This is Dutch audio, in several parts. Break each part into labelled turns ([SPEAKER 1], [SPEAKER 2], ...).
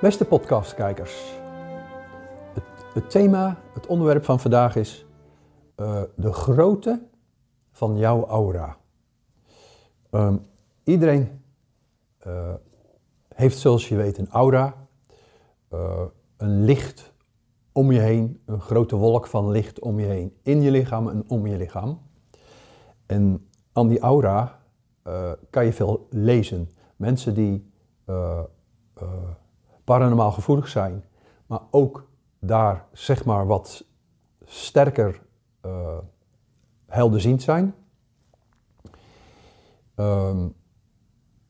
[SPEAKER 1] Beste podcastkijkers, het, het thema, het onderwerp van vandaag is uh, de grootte van jouw aura. Um, iedereen uh, heeft zoals je weet een aura, uh, een licht om je heen, een grote wolk van licht om je heen, in je lichaam en om je lichaam. En aan die aura kan je veel lezen. Mensen die paranormaal gevoelig zijn, maar ook daar zeg maar wat sterker uh, helderziend zijn, um,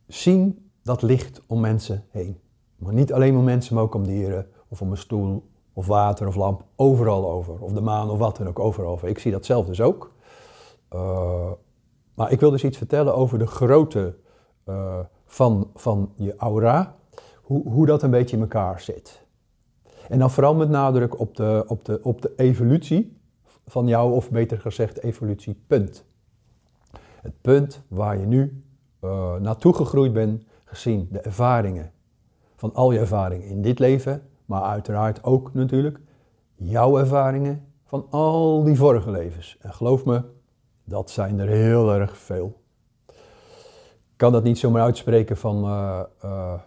[SPEAKER 1] zien dat licht om mensen heen. Maar niet alleen om mensen, maar ook om dieren, of om een stoel, of water, of lamp, overal over. Of de maan, of wat dan ook, overal over. Ik zie dat zelf dus ook. Uh, maar ik wil dus iets vertellen over de grootte uh, van, van je aura hoe, hoe dat een beetje in elkaar zit. En dan vooral met nadruk op de, op de, op de evolutie van jou, of beter gezegd evolutiepunt. Het punt waar je nu uh, naartoe gegroeid bent, gezien de ervaringen van al je ervaringen in dit leven, maar uiteraard ook natuurlijk jouw ervaringen van al die vorige levens. En geloof me, dat zijn er heel erg veel. Ik kan dat niet zomaar uitspreken van uh, uh,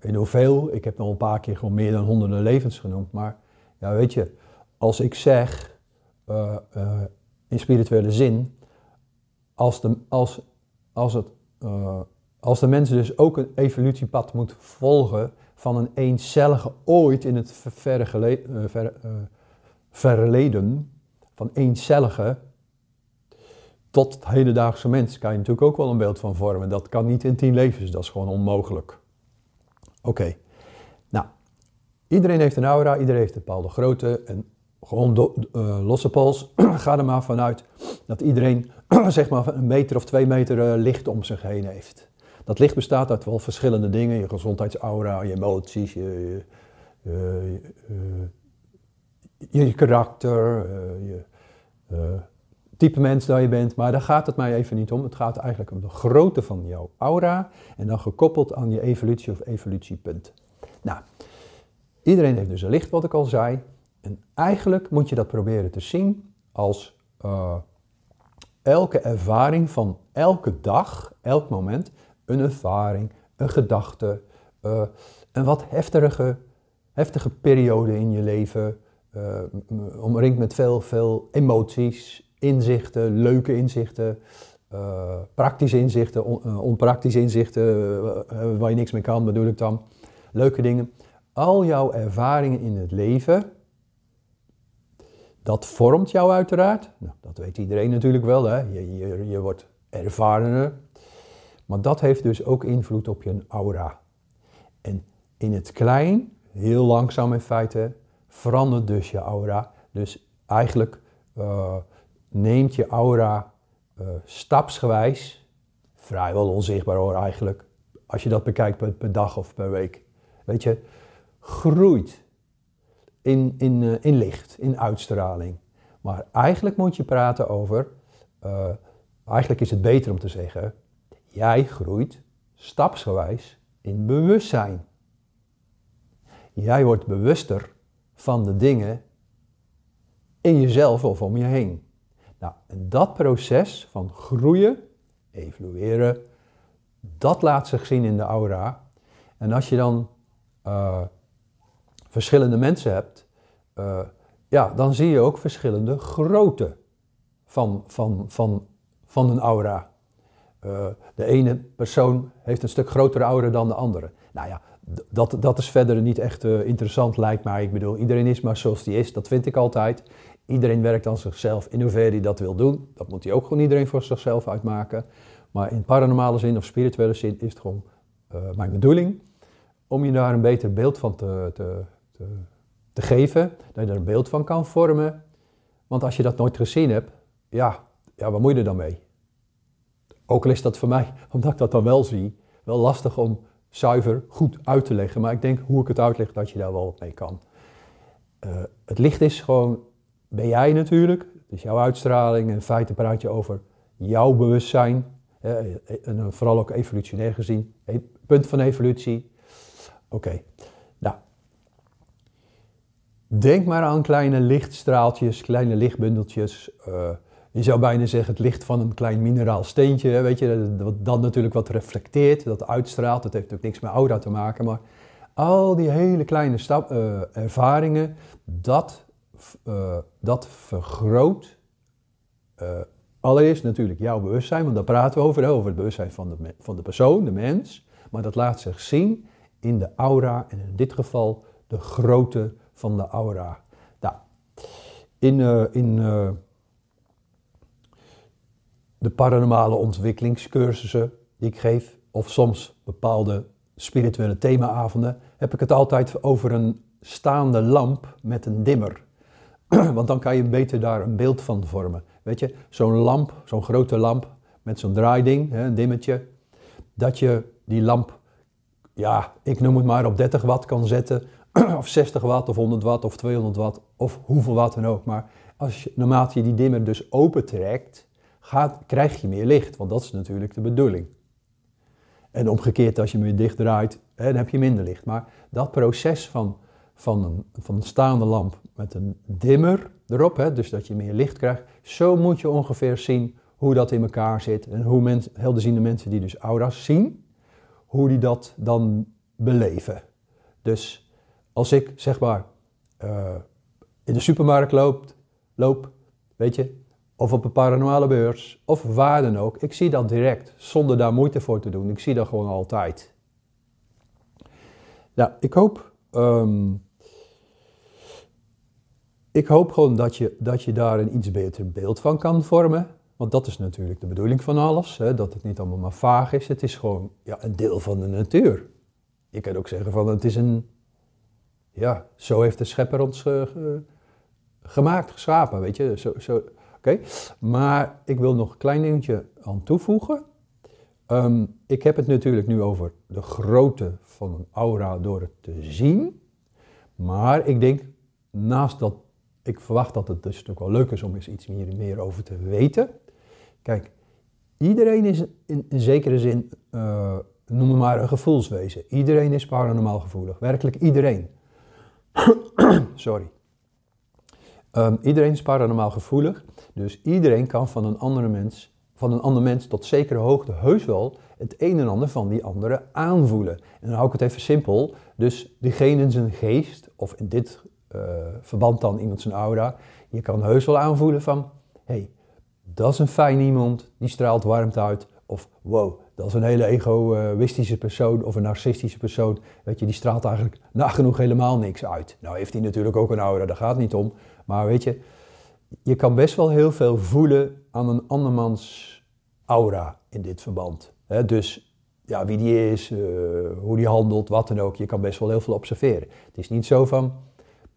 [SPEAKER 1] in hoeveel, ik heb nog een paar keer gewoon meer dan honderden levens genoemd. Maar ja, weet je, als ik zeg uh, uh, in spirituele zin, als de, als, als, het, als de mensen dus ook een evolutiepad moet volgen van een eencellige ooit in het verre, verleden, van eencellige tot hedendaagse mens, kan je natuurlijk ook wel een beeld van vormen. Dat kan niet in tien levens, dat is gewoon onmogelijk. Oké. Nou, iedereen heeft een aura, iedereen heeft een bepaalde grootte. En gewoon uh, losse pols, ga er maar vanuit dat iedereen zeg maar een meter of twee meter uh, licht om zich heen heeft. Dat licht bestaat uit wel verschillende dingen. Je gezondheidsaura, je emoties, je, je, je karakter, eh, je type mens dat je bent. Maar daar gaat het mij even niet om. Het gaat eigenlijk om de grootte van jouw aura en dan gekoppeld aan je evolutie of evolutiepunt. Nou, iedereen heeft dus een licht, wat ik al zei. En eigenlijk moet je dat proberen te zien als uh, elke ervaring van elke dag, elk moment, een ervaring, een gedachte, uh, een wat heftige, heftige periode in je leven, uh, omringd met veel, veel emoties, inzichten, leuke inzichten, uh, praktische inzichten, uh, onpraktische inzichten, uh, waar je niks mee kan, bedoel ik dan. Leuke dingen. Al jouw ervaringen in het leven, dat vormt jou uiteraard. Nou, dat weet iedereen natuurlijk wel, hè? Je, je, je wordt ervarener. Maar dat heeft dus ook invloed op je aura. En in het klein, heel langzaam in feite, verandert dus je aura. Dus eigenlijk neemt je aura uh, stapsgewijs, vrijwel onzichtbaar hoor eigenlijk, als je dat bekijkt per, per, dag of per week, weet je, groeit in, in, uh, in licht, in uitstraling. Maar eigenlijk moet je praten over, uh, eigenlijk is het beter om te zeggen, jij groeit stapsgewijs in bewustzijn. Jij wordt bewuster van de dingen in jezelf of om je heen. Nou, en dat proces van groeien, evolueren, dat laat zich zien in de aura. En als je dan uh, verschillende mensen hebt, uh, ja, dan zie je ook verschillende grootte van, van, van, van een aura. Uh, de ene persoon heeft een stuk grotere aura dan de andere. Nou ja, dat, dat is verder niet echt interessant, lijkt mij. Ik bedoel, iedereen is maar zoals die is, dat vind ik altijd. Iedereen werkt aan zichzelf. In hoeverre hij dat wil doen, dat moet hij ook gewoon iedereen voor zichzelf uitmaken. Maar in paranormale zin of spirituele zin is het gewoon uh, mijn bedoeling om je daar een beter beeld van te, te, te, geven. Dat je er een beeld van kan vormen. Want als je dat nooit gezien hebt, ja, ja, wat moet je er dan mee? Ook al is dat voor mij, omdat ik dat dan wel zie, wel lastig om zuiver goed uit te leggen. Maar ik denk hoe ik het uitleg, dat je daar wel wat mee kan. Uh, het licht is gewoon ben jij natuurlijk, dus jouw uitstraling. In feite praat je over jouw bewustzijn. en vooral ook evolutionair gezien. Punt van evolutie. Oké. Nou, denk maar aan kleine lichtstraaltjes, kleine lichtbundeltjes. Uh, je zou bijna zeggen het licht van een klein mineraal steentje, weet je, dat natuurlijk wat reflecteert, dat uitstraalt. Dat heeft natuurlijk niks met aura te maken, maar al die hele kleine stap, uh, ervaringen, dat, uh, dat vergroot uh, allereerst natuurlijk jouw bewustzijn, want daar praten we over, over het bewustzijn van de, van de persoon, de mens. Maar dat laat zich zien in de aura en in dit geval de grootte van de aura. Nou, in, in de paranormale ontwikkelingscursussen die ik geef, of soms bepaalde spirituele themaavonden, heb ik het altijd over een staande lamp met een dimmer. Want dan kan je beter daar een beeld van vormen. Weet je, zo'n lamp, zo'n grote lamp met zo'n draaiding, een dimmetje, dat je die lamp, ja, ik noem het maar op 30 watt kan zetten, of 60 watt, of 100 watt, of 200 watt, of hoeveel watt dan ook. Maar als je, naarmate je die dimmer dus opentrekt, gaat, krijg je meer licht, want dat is natuurlijk de bedoeling. En omgekeerd, als je hem weer dicht draait, dan heb je minder licht. Maar dat proces van, van, een, van een staande lamp met een dimmer erop, hè, dus dat je meer licht krijgt, zo moet je ongeveer zien hoe dat in elkaar zit. En hoe mensen, helderziende mensen die dus aura's zien, hoe die dat dan beleven. Dus als ik zeg maar uh, in de supermarkt loop, loop, weet je, of op een paranormale beurs, of waar dan ook. Ik zie dat direct, zonder daar moeite voor te doen. Ik zie dat gewoon altijd. Nou, ik hoop, um, ik hoop gewoon dat je, dat je daar een iets beter beeld van kan vormen. Want dat is natuurlijk de bedoeling van alles, hè? dat het niet allemaal maar vaag is. Het is gewoon ja, een deel van de natuur. Je kan ook zeggen van het is een, ja, zo heeft de schepper ons gemaakt, geschapen, weet je. Zo, zo, Oké, maar ik wil nog een klein dingetje aan toevoegen. Ehm, ik heb het natuurlijk nu over de grootte van een aura door het te zien. Maar ik denk, naast dat, ik verwacht dat het dus natuurlijk wel leuk is om eens iets meer, meer over te weten. Kijk, iedereen is in, zekere zin, uh, noem maar een gevoelswezen. Iedereen is paranormaal gevoelig. Werkelijk iedereen. Sorry. Um, iedereen is paranormaal gevoelig, dus iedereen kan van een andere mens, van een ander mens tot zekere hoogte heus wel het een en ander van die andere aanvoelen. En dan hou ik het even simpel. Dus diegene zijn geest, of in dit verband dan iemand zijn aura, je kan heus wel aanvoelen van, hey, dat is een fijn iemand, die straalt warmte uit. Of wow, dat is een hele egoïstische persoon of een narcistische persoon. Weet je, die straalt eigenlijk nagenoeg helemaal niks uit. Nou heeft hij natuurlijk ook een aura, daar gaat het niet om. Maar weet je, je kan best wel heel veel voelen aan een andermans aura in dit verband. dus ja, wie die is, uh, hoe die handelt, wat dan ook. Je kan best wel heel veel observeren. Het is niet zo van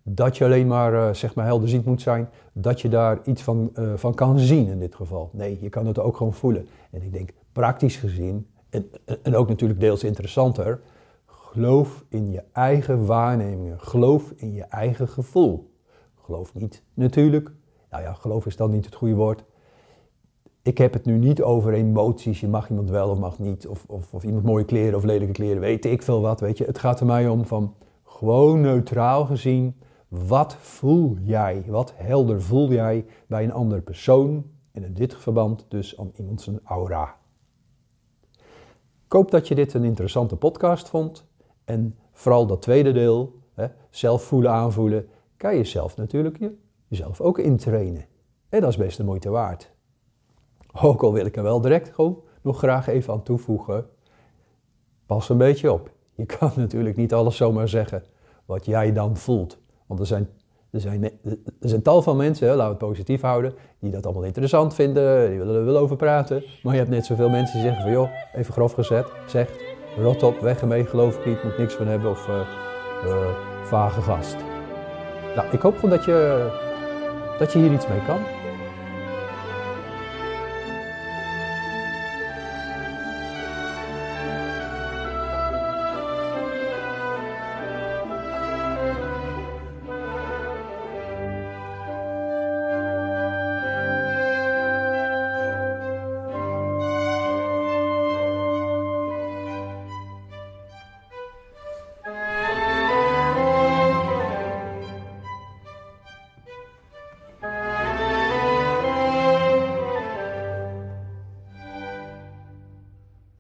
[SPEAKER 1] dat je alleen maar, uh, zeg maar helderziend moet zijn, dat je daar iets van, uh, van kan zien in dit geval. Nee, je kan het ook gewoon voelen. En ik denk, praktisch gezien, en, en ook natuurlijk deels interessanter, geloof in je eigen waarnemingen. Geloof in je eigen gevoel. Geloof niet, natuurlijk. Nou ja, geloof is dan niet het goede woord. Ik heb het nu niet over emoties. Je mag iemand wel of mag niet. Of, of, of iemand mooie kleren of lelijke kleren. Weet ik veel wat, weet je. Het gaat er mij om van gewoon neutraal gezien. Wat voel jij? Wat helder voel jij bij een andere persoon? En in dit verband dus aan iemand zijn aura. Ik hoop dat je dit een interessante podcast vond. En vooral dat tweede deel, hè, zelf voelen, aanvoelen kan je zelf natuurlijk je, jezelf ook intrainen. En dat is best de moeite waard. Ook al wil ik er wel direct gewoon nog graag even aan toevoegen. Pas een beetje op. Je kan natuurlijk niet alles zomaar zeggen wat jij dan voelt. Want er zijn, er zijn, er zijn tal van mensen, laten we het positief houden, die dat allemaal interessant vinden, die willen er wel over praten. Maar je hebt net zoveel mensen die zeggen van joh, even grof gezet, zeg, rot op, weg ermee, geloof ik niet, moet niks van hebben of uh, uh, vage gast. Nou, ik hoop gewoon dat je, dat je hier iets mee kan.